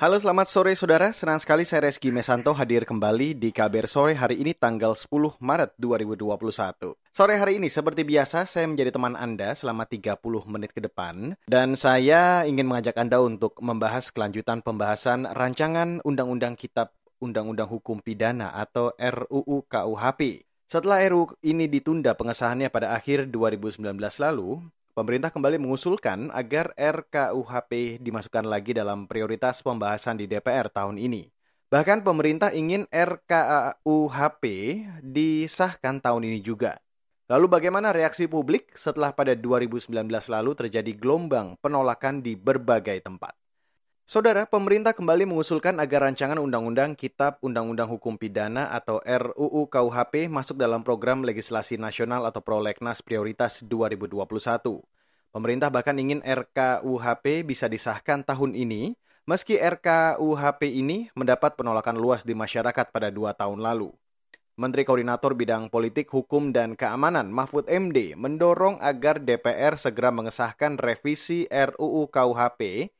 Halo selamat sore saudara, senang sekali saya Reski Mesanto hadir kembali di KBR Sore hari ini tanggal 10 Maret 2021. Sore hari ini seperti biasa saya menjadi teman Anda selama 30 menit ke depan dan saya ingin mengajak Anda untuk membahas kelanjutan pembahasan rancangan Undang-Undang Kitab Undang-Undang Hukum Pidana atau RUU KUHP. Setelah RUU ini ditunda pengesahannya pada akhir 2019 lalu, Pemerintah kembali mengusulkan agar RKUHP dimasukkan lagi dalam prioritas pembahasan di DPR tahun ini. Bahkan pemerintah ingin RKUHP disahkan tahun ini juga. Lalu bagaimana reaksi publik setelah pada 2019 lalu terjadi gelombang penolakan di berbagai tempat? Saudara, pemerintah kembali mengusulkan agar rancangan Undang-Undang Kitab Undang-Undang Hukum Pidana atau RUU KUHP masuk dalam program legislasi nasional atau prolegnas prioritas 2021. Pemerintah bahkan ingin RKUHP bisa disahkan tahun ini, meski RKUHP ini mendapat penolakan luas di masyarakat pada dua tahun lalu. Menteri Koordinator Bidang Politik, Hukum, dan Keamanan Mahfud MD mendorong agar DPR segera mengesahkan revisi RUU KUHP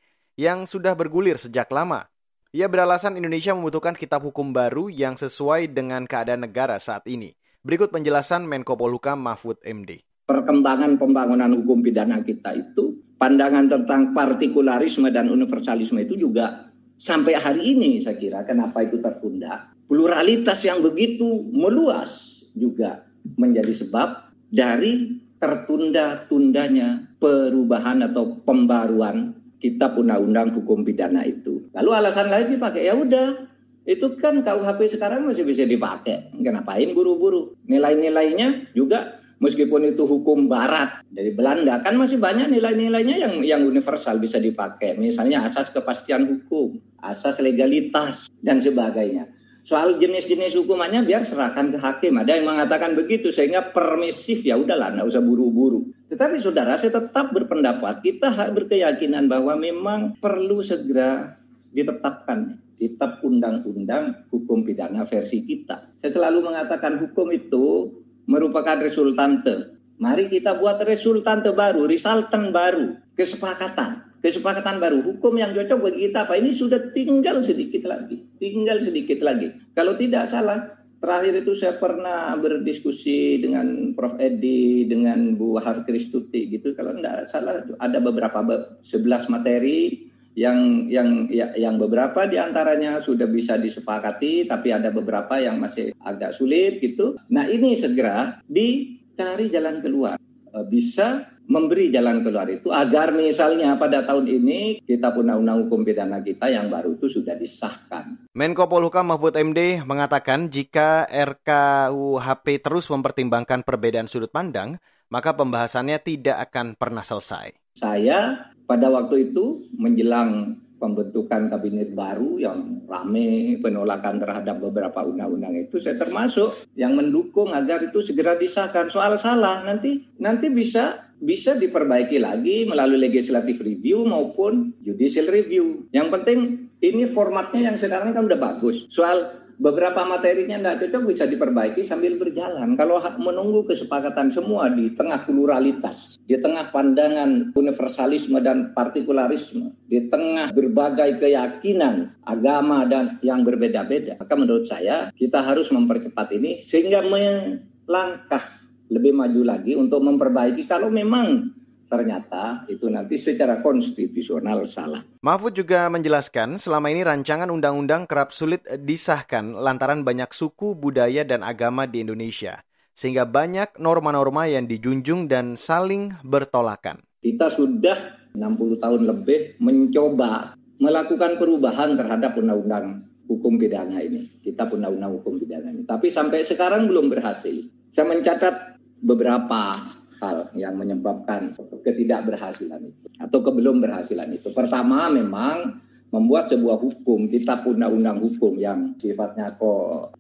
yang sudah bergulir sejak lama. Ia beralasan Indonesia membutuhkan kitab hukum baru yang sesuai dengan keadaan negara saat ini. Berikut penjelasan Menko Polhukam Mahfud MD perkembangan pembangunan hukum pidana kita itu pandangan tentang partikularisme dan universalisme itu juga sampai hari ini saya kira kenapa itu tertunda pluralitas yang begitu meluas juga menjadi sebab dari tertunda-tundanya perubahan atau pembaruan kitab undang-undang hukum pidana itu. Lalu alasan lain dipakai ya udah itu kan KUHP sekarang masih bisa dipakai. Kenapain buru-buru? Nilai-nilainya juga meskipun itu hukum barat dari Belanda kan masih banyak nilai-nilainya yang yang universal bisa dipakai misalnya asas kepastian hukum asas legalitas dan sebagainya soal jenis-jenis hukumannya biar serahkan ke hakim ada yang mengatakan begitu sehingga permisif ya udahlah nggak usah buru-buru tetapi saudara saya tetap berpendapat kita berkeyakinan bahwa memang perlu segera ditetapkan kitab undang-undang hukum pidana versi kita saya selalu mengatakan hukum itu merupakan resultante. Mari kita buat resultante baru, resultan baru, kesepakatan. Kesepakatan baru, hukum yang cocok bagi kita apa? Ini sudah tinggal sedikit lagi, tinggal sedikit lagi. Kalau tidak salah, terakhir itu saya pernah berdiskusi dengan Prof. Edi, dengan Bu Har Kristuti gitu. Kalau tidak salah ada beberapa 11 materi yang yang ya, yang beberapa di antaranya sudah bisa disepakati, tapi ada beberapa yang masih agak sulit gitu. Nah ini segera dicari jalan keluar, e, bisa memberi jalan keluar itu agar misalnya pada tahun ini kita undang-undang hukum pidana kita yang baru itu sudah disahkan. Menko Polhukam Mahfud MD mengatakan jika RKUHP terus mempertimbangkan perbedaan sudut pandang, maka pembahasannya tidak akan pernah selesai. Saya pada waktu itu menjelang pembentukan kabinet baru yang rame penolakan terhadap beberapa undang-undang itu saya termasuk yang mendukung agar itu segera disahkan soal salah nanti nanti bisa bisa diperbaiki lagi melalui legislative review maupun judicial review yang penting ini formatnya yang sekarang kan udah bagus soal beberapa materinya tidak cocok bisa diperbaiki sambil berjalan. Kalau menunggu kesepakatan semua di tengah pluralitas, di tengah pandangan universalisme dan partikularisme, di tengah berbagai keyakinan agama dan yang berbeda-beda, maka menurut saya kita harus mempercepat ini sehingga melangkah lebih maju lagi untuk memperbaiki kalau memang ternyata itu nanti secara konstitusional salah. Mahfud juga menjelaskan selama ini rancangan undang-undang kerap sulit disahkan lantaran banyak suku, budaya, dan agama di Indonesia. Sehingga banyak norma-norma yang dijunjung dan saling bertolakan. Kita sudah 60 tahun lebih mencoba melakukan perubahan terhadap undang-undang hukum pidana ini. Kita undang-undang hukum pidana ini. Tapi sampai sekarang belum berhasil. Saya mencatat beberapa hal yang menyebabkan ketidakberhasilan itu atau kebelum berhasilan itu. Pertama memang membuat sebuah hukum, kitab undang-undang hukum yang sifatnya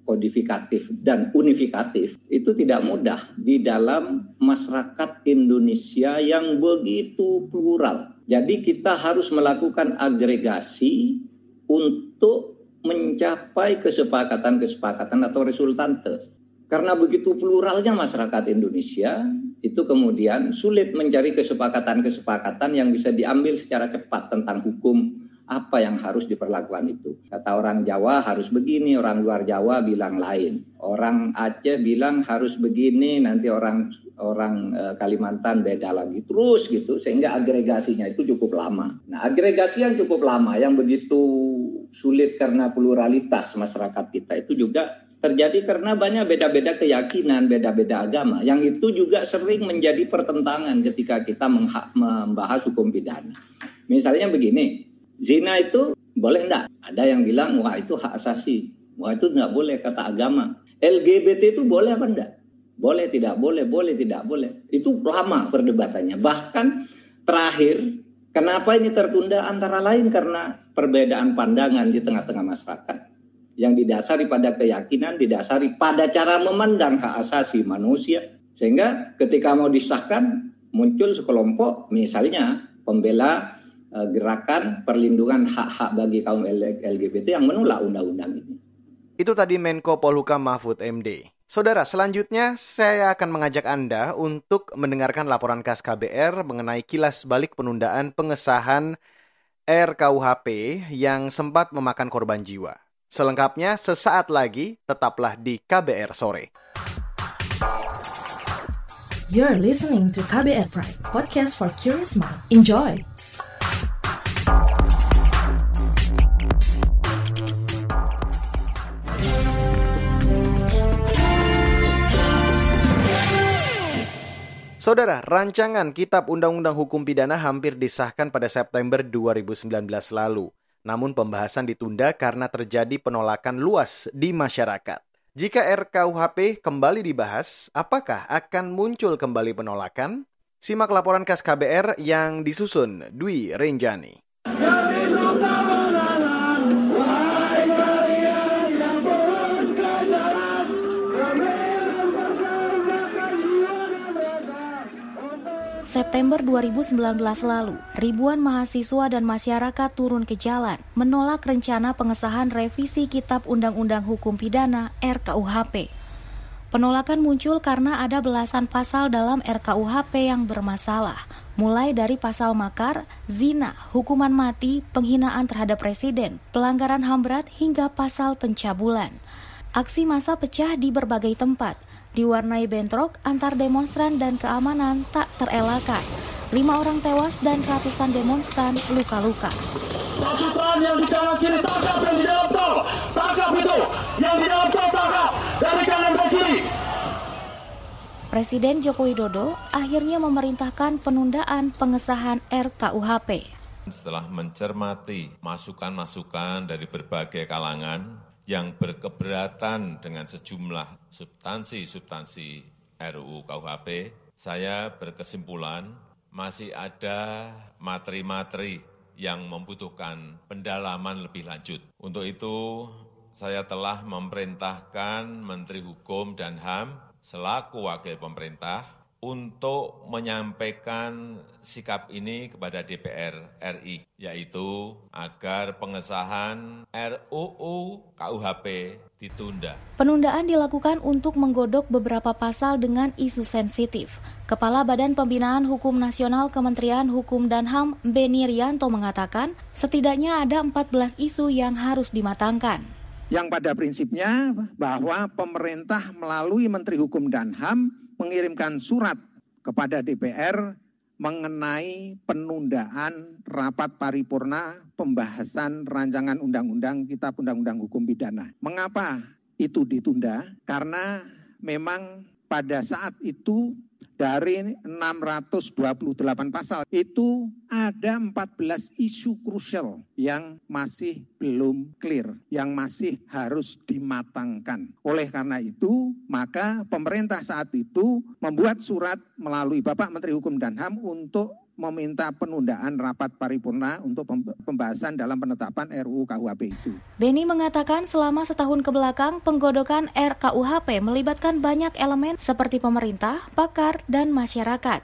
kodifikatif dan unifikatif, itu tidak mudah di dalam masyarakat Indonesia yang begitu plural. Jadi kita harus melakukan agregasi untuk mencapai kesepakatan-kesepakatan atau resultante. Karena begitu pluralnya masyarakat Indonesia, itu kemudian sulit mencari kesepakatan-kesepakatan yang bisa diambil secara cepat tentang hukum apa yang harus diperlakukan itu. Kata orang Jawa harus begini, orang luar Jawa bilang lain. Orang Aceh bilang harus begini, nanti orang orang e, Kalimantan beda lagi. Terus gitu sehingga agregasinya itu cukup lama. Nah, agregasi yang cukup lama yang begitu sulit karena pluralitas masyarakat kita itu juga terjadi karena banyak beda-beda keyakinan, beda-beda agama. Yang itu juga sering menjadi pertentangan ketika kita membahas hukum pidana. Misalnya begini, Zina itu boleh enggak? Ada yang bilang, wah itu hak asasi. Wah itu enggak boleh kata agama. LGBT itu boleh apa enggak? Boleh, tidak boleh, boleh, tidak boleh. Itu lama perdebatannya. Bahkan terakhir, kenapa ini tertunda antara lain karena perbedaan pandangan di tengah-tengah masyarakat. Yang didasari pada keyakinan, didasari pada cara memandang hak asasi manusia. Sehingga ketika mau disahkan, muncul sekelompok misalnya pembela Eh, gerakan perlindungan hak-hak bagi kaum LGBT yang menolak undang-undang ini. Itu tadi Menko Polhukam Mahfud MD. Saudara, selanjutnya saya akan mengajak Anda untuk mendengarkan laporan khas KBR mengenai kilas balik penundaan pengesahan RKUHP yang sempat memakan korban jiwa. Selengkapnya sesaat lagi, tetaplah di KBR sore. You're listening to KBR Pride, podcast for curious mind. Enjoy! Saudara, rancangan Kitab Undang-Undang Hukum Pidana hampir disahkan pada September 2019 lalu. Namun pembahasan ditunda karena terjadi penolakan luas di masyarakat. Jika RKUHP kembali dibahas, apakah akan muncul kembali penolakan? Simak laporan khas KBR yang disusun Dwi Renjani. September 2019 lalu, ribuan mahasiswa dan masyarakat turun ke jalan menolak rencana pengesahan revisi Kitab Undang-Undang Hukum Pidana RKUHP. Penolakan muncul karena ada belasan pasal dalam RKUHP yang bermasalah, mulai dari pasal makar, zina, hukuman mati, penghinaan terhadap presiden, pelanggaran HAM berat hingga pasal pencabulan. Aksi massa pecah di berbagai tempat, diwarnai bentrok antar demonstran dan keamanan tak terelakkan. Lima orang tewas dan ratusan demonstran luka-luka. Pasukan yang di kanan kiri tangkap yang di dalam tol. Tangkap itu. Yang di dalam tol tangkap. Dari kanan ke kiri. Presiden Joko Widodo akhirnya memerintahkan penundaan pengesahan RKUHP. Setelah mencermati masukan-masukan dari berbagai kalangan, yang berkeberatan dengan sejumlah substansi-substansi RUU KUHP, saya berkesimpulan masih ada materi-materi yang membutuhkan pendalaman lebih lanjut. Untuk itu, saya telah memerintahkan Menteri Hukum dan HAM selaku wakil pemerintah untuk menyampaikan sikap ini kepada DPR RI, yaitu agar pengesahan RUU KUHP ditunda. Penundaan dilakukan untuk menggodok beberapa pasal dengan isu sensitif. Kepala Badan Pembinaan Hukum Nasional Kementerian Hukum dan HAM, Beni Rianto mengatakan, setidaknya ada 14 isu yang harus dimatangkan. Yang pada prinsipnya bahwa pemerintah melalui Menteri Hukum dan HAM mengirimkan surat kepada DPR mengenai penundaan rapat paripurna pembahasan rancangan undang-undang Kitab Undang-Undang Hukum Pidana. Mengapa itu ditunda? Karena memang pada saat itu dari 628 pasal itu ada 14 isu krusial yang masih belum clear, yang masih harus dimatangkan. Oleh karena itu, maka pemerintah saat itu membuat surat melalui Bapak Menteri Hukum dan HAM untuk meminta penundaan rapat paripurna untuk pembahasan dalam penetapan RUU KUHP itu. Beni mengatakan selama setahun ke belakang penggodokan RKUHP melibatkan banyak elemen seperti pemerintah, pakar, dan masyarakat.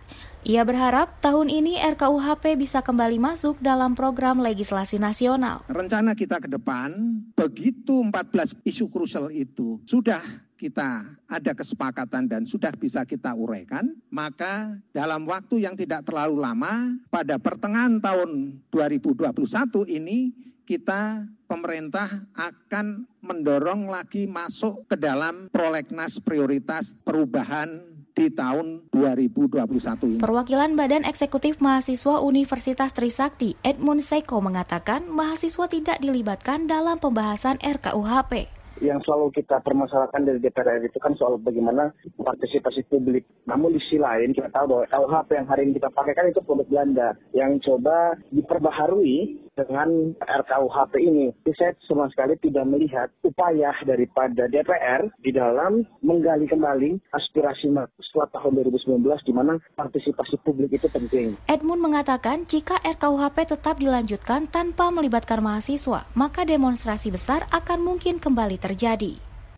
Ia berharap tahun ini RKUHP bisa kembali masuk dalam program legislasi nasional. Rencana kita ke depan, begitu 14 isu krusial itu sudah kita ada kesepakatan dan sudah bisa kita uraikan, maka dalam waktu yang tidak terlalu lama, pada pertengahan tahun 2021 ini, kita pemerintah akan mendorong lagi masuk ke dalam prolegnas prioritas perubahan di tahun 2021 ini. Perwakilan Badan Eksekutif Mahasiswa Universitas Trisakti, Edmund Seko mengatakan mahasiswa tidak dilibatkan dalam pembahasan RKUHP yang selalu kita permasalahkan dari DPR itu kan soal bagaimana partisipasi publik. Namun di sisi lain kita tahu bahwa KUHP yang hari ini kita pakai kan itu produk Belanda yang coba diperbaharui dengan RKUHP ini. Saya sama sekali tidak melihat upaya daripada DPR di dalam menggali kembali aspirasi setelah tahun 2019 di mana partisipasi publik itu penting. Edmund mengatakan jika RKUHP tetap dilanjutkan tanpa melibatkan mahasiswa, maka demonstrasi besar akan mungkin kembali terjadi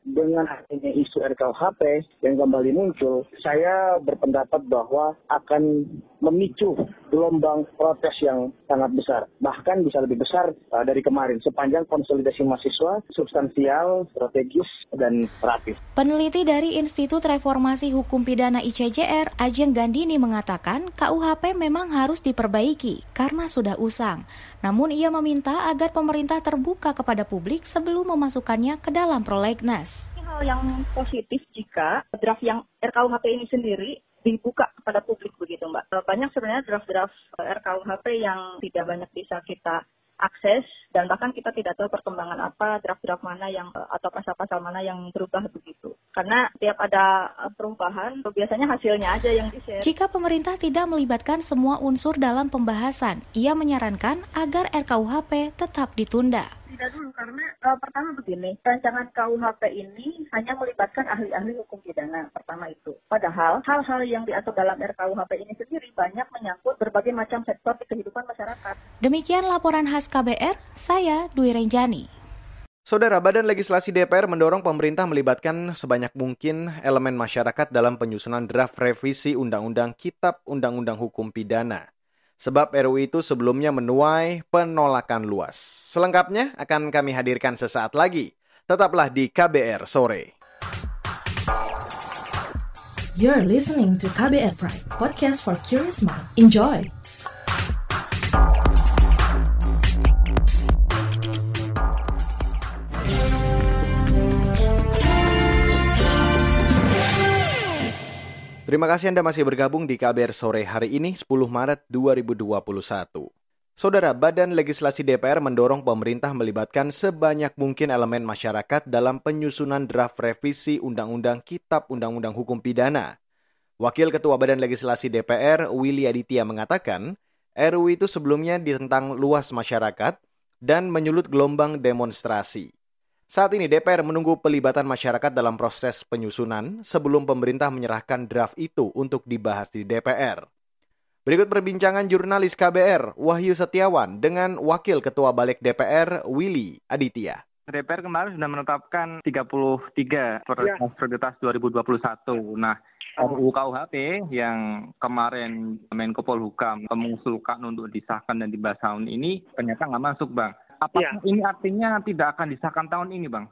dengan adanya isu RKUHP yang kembali muncul, saya berpendapat bahwa akan memicu gelombang protes yang sangat besar. Bahkan bisa lebih besar uh, dari kemarin sepanjang konsolidasi mahasiswa substansial, strategis, dan rapih. Peneliti dari Institut Reformasi Hukum Pidana ICJR, Ajeng Gandini mengatakan KUHP memang harus diperbaiki karena sudah usang. Namun ia meminta agar pemerintah terbuka kepada publik sebelum memasukkannya ke dalam prolegnas. Hal yang positif jika draft yang RKUHP ini sendiri dibuka kepada publik begitu Mbak. Banyak sebenarnya draft-draft RKUHP yang tidak banyak bisa kita akses dan bahkan kita tidak tahu perkembangan apa draft-draft mana yang atau pasal-pasal mana yang berubah begitu karena tiap ada perubahan biasanya hasilnya aja yang di-share. Jika pemerintah tidak melibatkan semua unsur dalam pembahasan, ia menyarankan agar RKUHP tetap ditunda tidak dulu karena pertama begini, rancangan KUHP ini hanya melibatkan ahli-ahli hukum pidana pertama itu. Padahal hal-hal yang diatur dalam RKUHP ini sendiri banyak menyangkut berbagai macam sektor di kehidupan masyarakat. Demikian laporan khas KBR, saya Dwi Renjani. Saudara Badan Legislasi DPR mendorong pemerintah melibatkan sebanyak mungkin elemen masyarakat dalam penyusunan draft revisi Undang-Undang Kitab Undang-Undang Hukum Pidana. Sebab RUU itu sebelumnya menuai penolakan luas. Selengkapnya akan kami hadirkan sesaat lagi. Tetaplah di KBR sore. You're listening to KBR Pride, podcast for curious mind. Enjoy. Terima kasih Anda masih bergabung di KBR sore hari ini 10 Maret 2021. Saudara, Badan Legislasi DPR mendorong pemerintah melibatkan sebanyak mungkin elemen masyarakat dalam penyusunan draft revisi Undang-Undang Kitab Undang-Undang Hukum Pidana. Wakil Ketua Badan Legislasi DPR, Willy Aditya mengatakan, RUU itu sebelumnya ditentang luas masyarakat dan menyulut gelombang demonstrasi. Saat ini DPR menunggu pelibatan masyarakat dalam proses penyusunan sebelum pemerintah menyerahkan draft itu untuk dibahas di DPR. Berikut perbincangan jurnalis KBR Wahyu Setiawan dengan Wakil Ketua Balik DPR Willy Aditya. DPR kemarin sudah menetapkan 33 prioritas ya. 2021. Nah, RUU KUHP yang kemarin Menko Polhukam mengusulkan untuk disahkan dan dibahas tahun ini ternyata nggak masuk, Bang. Apakah ya. ini artinya tidak akan disahkan tahun ini, Bang?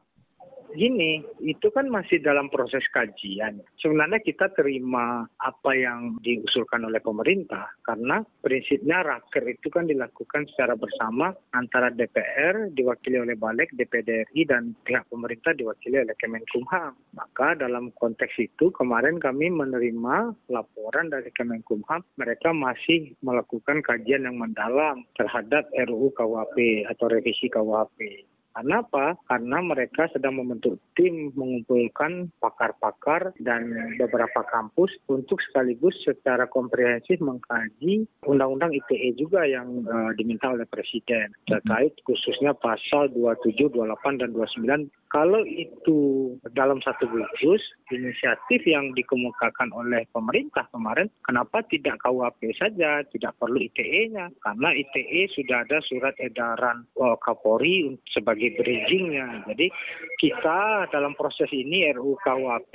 Gini, itu kan masih dalam proses kajian. Sebenarnya kita terima apa yang diusulkan oleh pemerintah karena prinsipnya raker itu kan dilakukan secara bersama antara DPR diwakili oleh Balik, DPD RI dan pihak pemerintah diwakili oleh Kemenkumham. Maka dalam konteks itu kemarin kami menerima laporan dari Kemenkumham mereka masih melakukan kajian yang mendalam terhadap RUU KUHP atau revisi KUHP. Karena apa? Karena mereka sedang membentuk tim mengumpulkan pakar-pakar dan beberapa kampus untuk sekaligus secara komprehensif mengkaji undang-undang ITE juga yang uh, diminta oleh Presiden terkait khususnya pasal 27, 28, dan 29 Kalau itu dalam satu gugus, inisiatif yang dikemukakan oleh pemerintah kemarin, kenapa tidak KUHP saja, tidak perlu ITE-nya? Karena ITE sudah ada surat edaran oh, Kapolri sebagai bridgingnya. Jadi kita dalam proses ini RUU KUHP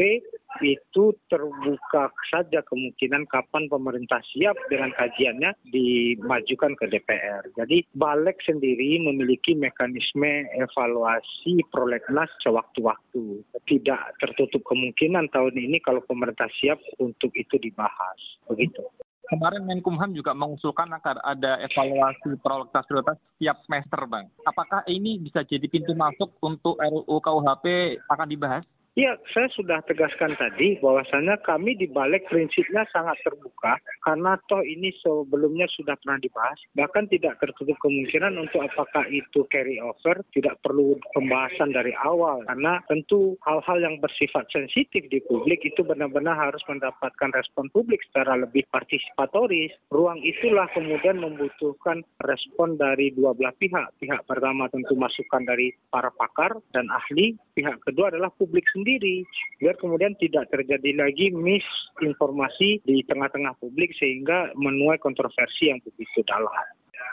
itu terbuka saja kemungkinan kapan pemerintah siap dengan kajiannya dimajukan ke DPR. Jadi Balik sendiri memiliki mekanisme evaluasi prolegnas sewaktu-waktu. Tidak tertutup kemungkinan tahun ini kalau pemerintah siap untuk itu dibahas. Begitu. Kemarin Menkumham juga mengusulkan agar ada evaluasi prolegnas prioritas setiap semester, Bang. Apakah ini bisa jadi pintu masuk untuk RUU KUHP akan dibahas? Ya, saya sudah tegaskan tadi bahwasannya kami di balik prinsipnya sangat terbuka karena toh ini sebelumnya sudah pernah dibahas. Bahkan tidak tertutup kemungkinan untuk apakah itu carry over, tidak perlu pembahasan dari awal. Karena tentu hal-hal yang bersifat sensitif di publik itu benar-benar harus mendapatkan respon publik secara lebih partisipatoris. Ruang itulah kemudian membutuhkan respon dari dua belah pihak. Pihak pertama tentu masukan dari para pakar dan ahli. Pihak kedua adalah publik sendiri sendiri biar kemudian tidak terjadi lagi misinformasi di tengah-tengah publik sehingga menuai kontroversi yang begitu dalam.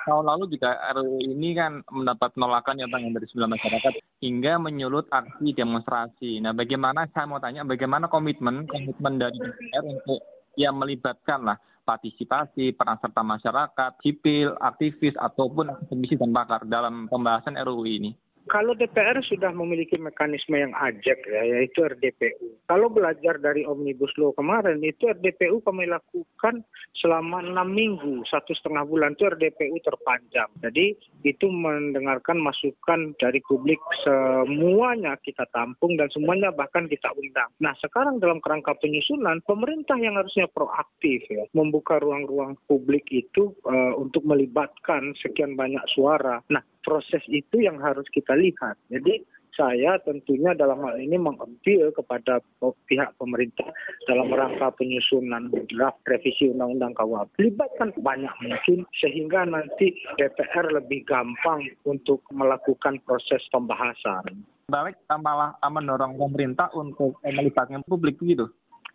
Tahun lalu juga RUU ini kan mendapat penolakan ya Bang dari sebelah masyarakat hingga menyulut aksi demonstrasi. Nah, bagaimana saya mau tanya bagaimana komitmen komitmen dari DPR untuk yang melibatkan lah partisipasi, peran serta masyarakat, sipil, aktivis, ataupun akademisi dan pakar dalam pembahasan RUU ini? Kalau DPR sudah memiliki mekanisme yang ajak ya, yaitu RDPU. Kalau belajar dari Omnibus Law kemarin, itu RDPU kami lakukan selama enam minggu, satu setengah bulan itu RDPU terpanjang. Jadi itu mendengarkan masukan dari publik semuanya kita tampung dan semuanya bahkan kita undang. Nah sekarang dalam kerangka penyusunan, pemerintah yang harusnya proaktif ya, membuka ruang-ruang publik itu uh, untuk melibatkan sekian banyak suara. Nah proses itu yang harus kita lihat. Jadi saya tentunya dalam hal ini mengambil kepada pihak pemerintah dalam rangka penyusunan draft revisi Undang-Undang KUHP. Libatkan banyak mungkin sehingga nanti DPR lebih gampang untuk melakukan proses pembahasan. Balik malah mendorong pemerintah untuk melibatkan publik gitu.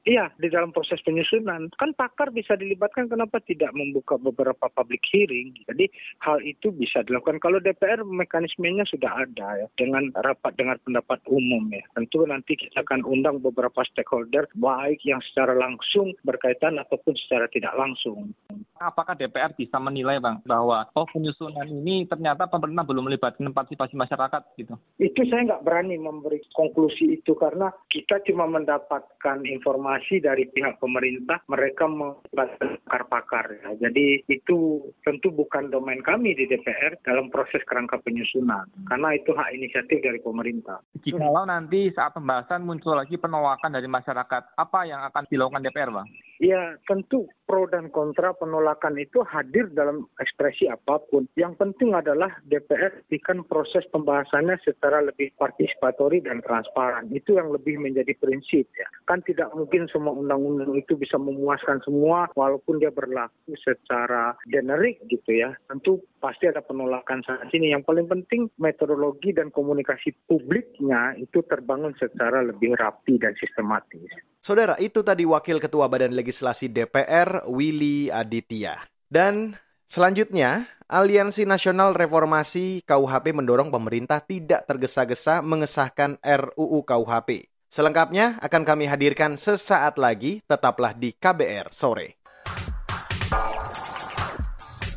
Iya, di dalam proses penyusunan. Kan pakar bisa dilibatkan, kenapa tidak membuka beberapa public hearing? Jadi hal itu bisa dilakukan. Kalau DPR mekanismenya sudah ada ya, dengan rapat dengan pendapat umum ya. Tentu nanti kita akan undang beberapa stakeholder, baik yang secara langsung berkaitan ataupun secara tidak langsung. Apakah DPR bisa menilai Bang, bahwa oh penyusunan ini ternyata pemerintah belum melibatkan partisipasi masyarakat gitu? Itu saya nggak berani memberi konklusi itu karena kita cuma mendapatkan informasi informasi dari pihak pemerintah mereka melibatkan pakar-pakar. Ya. Jadi itu tentu bukan domain kami di DPR dalam proses kerangka penyusunan karena itu hak inisiatif dari pemerintah. Jikalau nanti saat pembahasan muncul lagi penolakan dari masyarakat, apa yang akan dilakukan DPR, Bang? Ya, tentu pro dan kontra penolakan itu hadir dalam ekspresi apa pun. Yang penting adalah DPR bikin proses pembahasannya secara lebih partisipatori dan transparan. Itu yang lebih menjadi prinsip ya. Kan tidak mungkin semua undang-undang itu bisa memuaskan semua walaupun dia berlaku secara generik gitu ya. Tentu pasti ada penolakan saat ini. Yang paling penting metodologi dan komunikasi publiknya itu terbangun secara lebih rapi dan sistematis. Saudara, itu tadi Wakil Ketua Badan Legislasi DPR, Willy Aditya. Dan selanjutnya, Aliansi Nasional Reformasi KUHP mendorong pemerintah tidak tergesa-gesa mengesahkan RUU KUHP. Selengkapnya akan kami hadirkan sesaat lagi, tetaplah di KBR sore.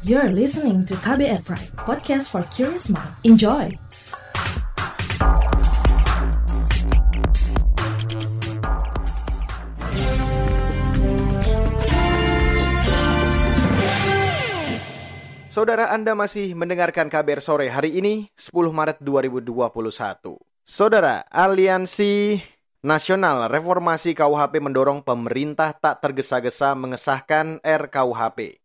You're listening to KBR Pride, podcast for curious mind. Enjoy! Saudara Anda masih mendengarkan kabar sore hari ini, 10 Maret 2021. Saudara, Aliansi Nasional Reformasi KUHP mendorong pemerintah tak tergesa-gesa mengesahkan RKUHP.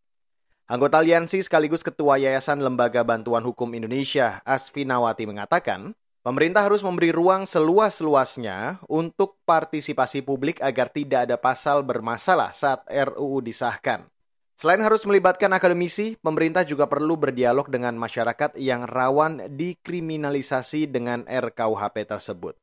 Anggota aliansi sekaligus Ketua Yayasan Lembaga Bantuan Hukum Indonesia, Asfinawati mengatakan, pemerintah harus memberi ruang seluas-luasnya untuk partisipasi publik agar tidak ada pasal bermasalah saat RUU disahkan. Selain harus melibatkan akademisi, pemerintah juga perlu berdialog dengan masyarakat yang rawan dikriminalisasi dengan RKUHP tersebut.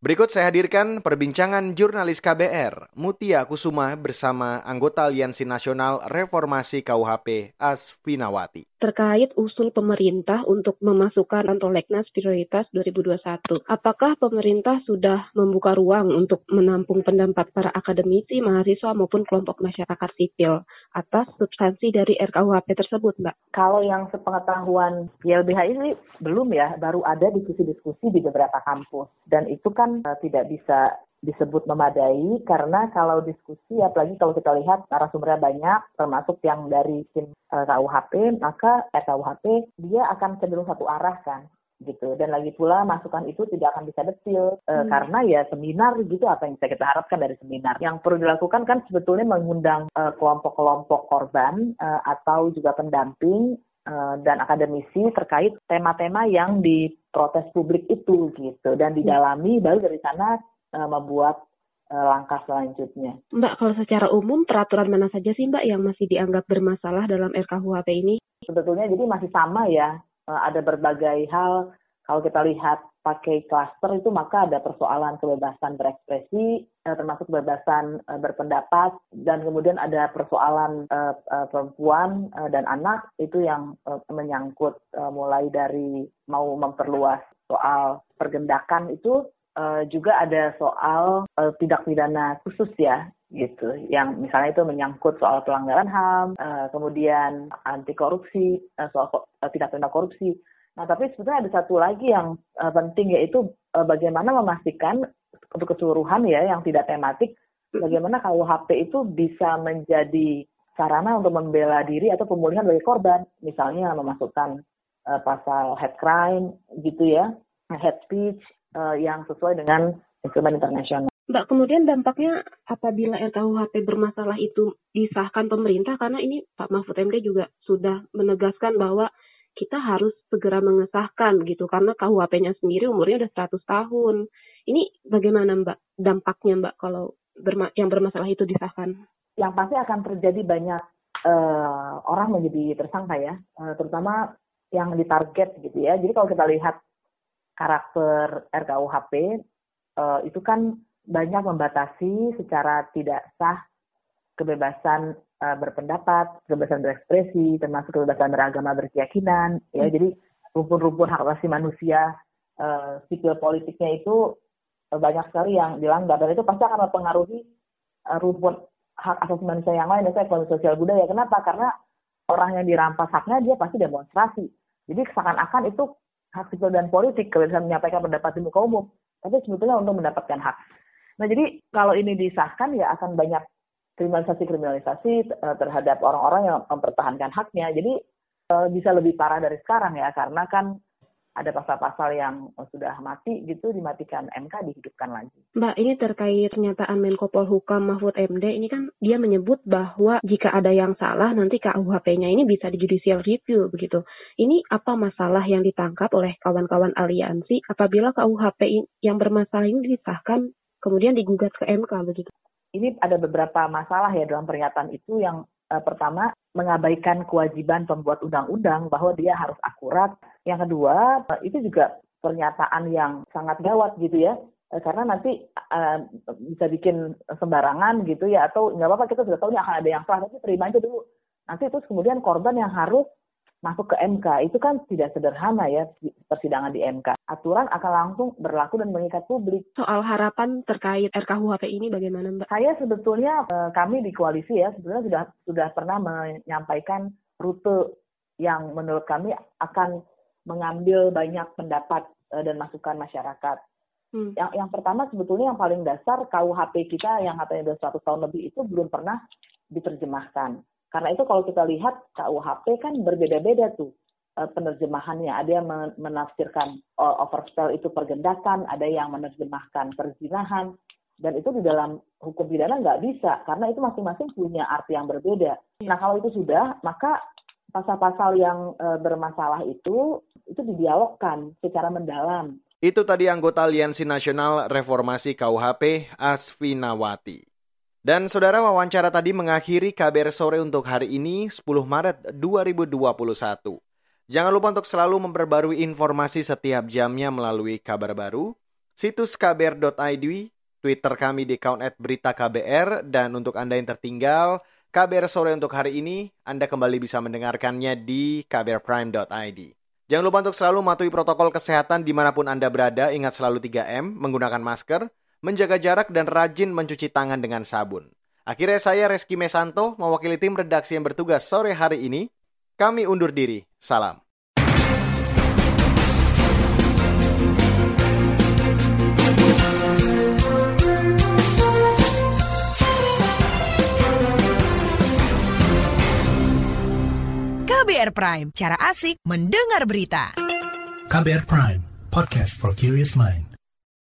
Berikut saya hadirkan perbincangan jurnalis KBR, Mutia Kusuma bersama anggota Aliansi Nasional Reformasi KUHP, Asfinawati. Terkait usul pemerintah untuk memasukkan prolegnas prioritas 2021, apakah pemerintah sudah membuka ruang untuk menampung pendapat para akademisi, mahasiswa maupun kelompok masyarakat sipil atas substansi dari RKUHP tersebut, Mbak? Kalau yang sepengetahuan YLBH ini belum ya, baru ada diskusi-diskusi di beberapa kampus. Dan itu kan uh, tidak bisa disebut memadai karena kalau diskusi apalagi kalau kita lihat narasumbernya banyak termasuk yang dari tim uh, KUHP maka eh, KUHP dia akan cenderung satu arah kan gitu. Dan lagi pula masukan itu tidak akan bisa detil uh, hmm. karena ya seminar gitu apa yang bisa kita harapkan dari seminar. Yang perlu dilakukan kan sebetulnya mengundang kelompok-kelompok korban uh, atau juga pendamping uh, dan akademisi terkait tema-tema yang diprotes publik itu gitu. Dan didalami baru dari sana uh, membuat uh, langkah selanjutnya. Mbak, kalau secara umum peraturan mana saja sih Mbak yang masih dianggap bermasalah dalam RKUHP ini? Sebetulnya jadi masih sama ya, uh, ada berbagai hal. Kalau kita lihat pakai klaster itu maka ada persoalan kebebasan berekspresi, termasuk kebebasan berpendapat, dan kemudian ada persoalan perempuan dan anak itu yang menyangkut mulai dari mau memperluas soal pergendakan itu uh, juga ada soal uh, tindak pidana khusus ya gitu. Yang misalnya itu menyangkut soal pelanggaran HAM uh, kemudian anti korupsi uh, soal uh, tindak pidana korupsi. Nah tapi sebetulnya ada satu lagi yang uh, penting yaitu uh, bagaimana memastikan untuk keseluruhan ya yang tidak tematik bagaimana KUHP itu bisa menjadi sarana untuk membela diri atau pemulihan bagi korban. Misalnya memasukkan uh, pasal hate crime gitu ya hate speech uh, yang sesuai dengan instrumen internasional. Mbak, kemudian dampaknya apabila RKUHP bermasalah itu disahkan pemerintah, karena ini Pak Mahfud MD juga sudah menegaskan bahwa kita harus segera mengesahkan gitu, karena KUHP-nya sendiri umurnya udah 100 tahun. Ini bagaimana Mbak dampaknya Mbak kalau berma yang bermasalah itu disahkan? Yang pasti akan terjadi banyak uh, orang menjadi tersangka ya, uh, terutama yang ditarget gitu ya. Jadi kalau kita lihat karakter RKUHP uh, itu kan banyak membatasi secara tidak sah kebebasan uh, berpendapat, kebebasan berekspresi, termasuk kebebasan beragama berkeyakinan, ya. Hmm. Jadi rumpun-rumpun hak asasi manusia uh, sipil politiknya itu uh, banyak sekali yang dilanggar dan itu pasti akan mempengaruhi uh, rumpun hak asasi manusia yang lain, misalnya ekonomi sosial budaya. Kenapa? Karena orang yang dirampas haknya dia pasti demonstrasi. Jadi seakan-akan itu hak sipil dan politik kebebasan menyampaikan pendapat di muka umum, tapi sebetulnya untuk mendapatkan hak. Nah jadi kalau ini disahkan ya akan banyak kriminalisasi-kriminalisasi eh, terhadap orang-orang yang mempertahankan haknya. Jadi eh, bisa lebih parah dari sekarang ya karena kan ada pasal-pasal yang sudah mati gitu dimatikan MK dihidupkan lagi. Mbak, ini terkait pernyataan Menko Polhukam Mahfud MD ini kan dia menyebut bahwa jika ada yang salah nanti KUHP-nya ini bisa di judicial review begitu. Ini apa masalah yang ditangkap oleh kawan-kawan aliansi apabila KUHP yang bermasalah ini disahkan kemudian digugat ke MK begitu? Ini ada beberapa masalah ya dalam pernyataan itu yang pertama mengabaikan kewajiban pembuat undang-undang bahwa dia harus akurat. Yang kedua, uh, itu juga pernyataan yang sangat gawat gitu ya. Uh, karena nanti uh, bisa bikin sembarangan gitu ya atau nggak apa-apa kita sudah tahu ini akan ada yang salah tapi terima aja dulu. Nanti terus kemudian korban yang harus masuk ke MK itu kan tidak sederhana ya persidangan di MK. Aturan akan langsung berlaku dan mengikat publik. Soal harapan terkait RKUHP ini bagaimana Mbak? Saya sebetulnya eh, kami di koalisi ya sebetulnya sudah sudah pernah menyampaikan rute yang menurut kami akan mengambil banyak pendapat eh, dan masukan masyarakat. Hmm. Yang, yang pertama sebetulnya yang paling dasar KUHP kita yang katanya sudah 100 tahun lebih itu belum pernah diterjemahkan. Karena itu kalau kita lihat KUHP kan berbeda-beda tuh eh, penerjemahannya. Ada yang menafsirkan oh, overspell itu pergendakan, ada yang menerjemahkan perzinahan, dan itu di dalam hukum pidana nggak bisa karena itu masing-masing punya arti yang berbeda. Nah kalau itu sudah, maka pasal-pasal yang e, bermasalah itu itu didialogkan secara mendalam. Itu tadi anggota Aliansi Nasional Reformasi KUHP Asfinawati. Dan saudara wawancara tadi mengakhiri KBR sore untuk hari ini 10 Maret 2021. Jangan lupa untuk selalu memperbarui informasi setiap jamnya melalui kabar baru, situs kbr.id, Twitter kami di account at berita KBR, dan untuk Anda yang tertinggal, KBR sore untuk hari ini, Anda kembali bisa mendengarkannya di kbrprime.id. Jangan lupa untuk selalu mematuhi protokol kesehatan di mana pun Anda berada, ingat selalu 3M, menggunakan masker, menjaga jarak dan rajin mencuci tangan dengan sabun. Akhirnya saya Reski Mesanto mewakili tim redaksi yang bertugas sore hari ini. Kami undur diri. Salam. KBR Prime, cara asik mendengar berita. KBR Prime, podcast for curious mind.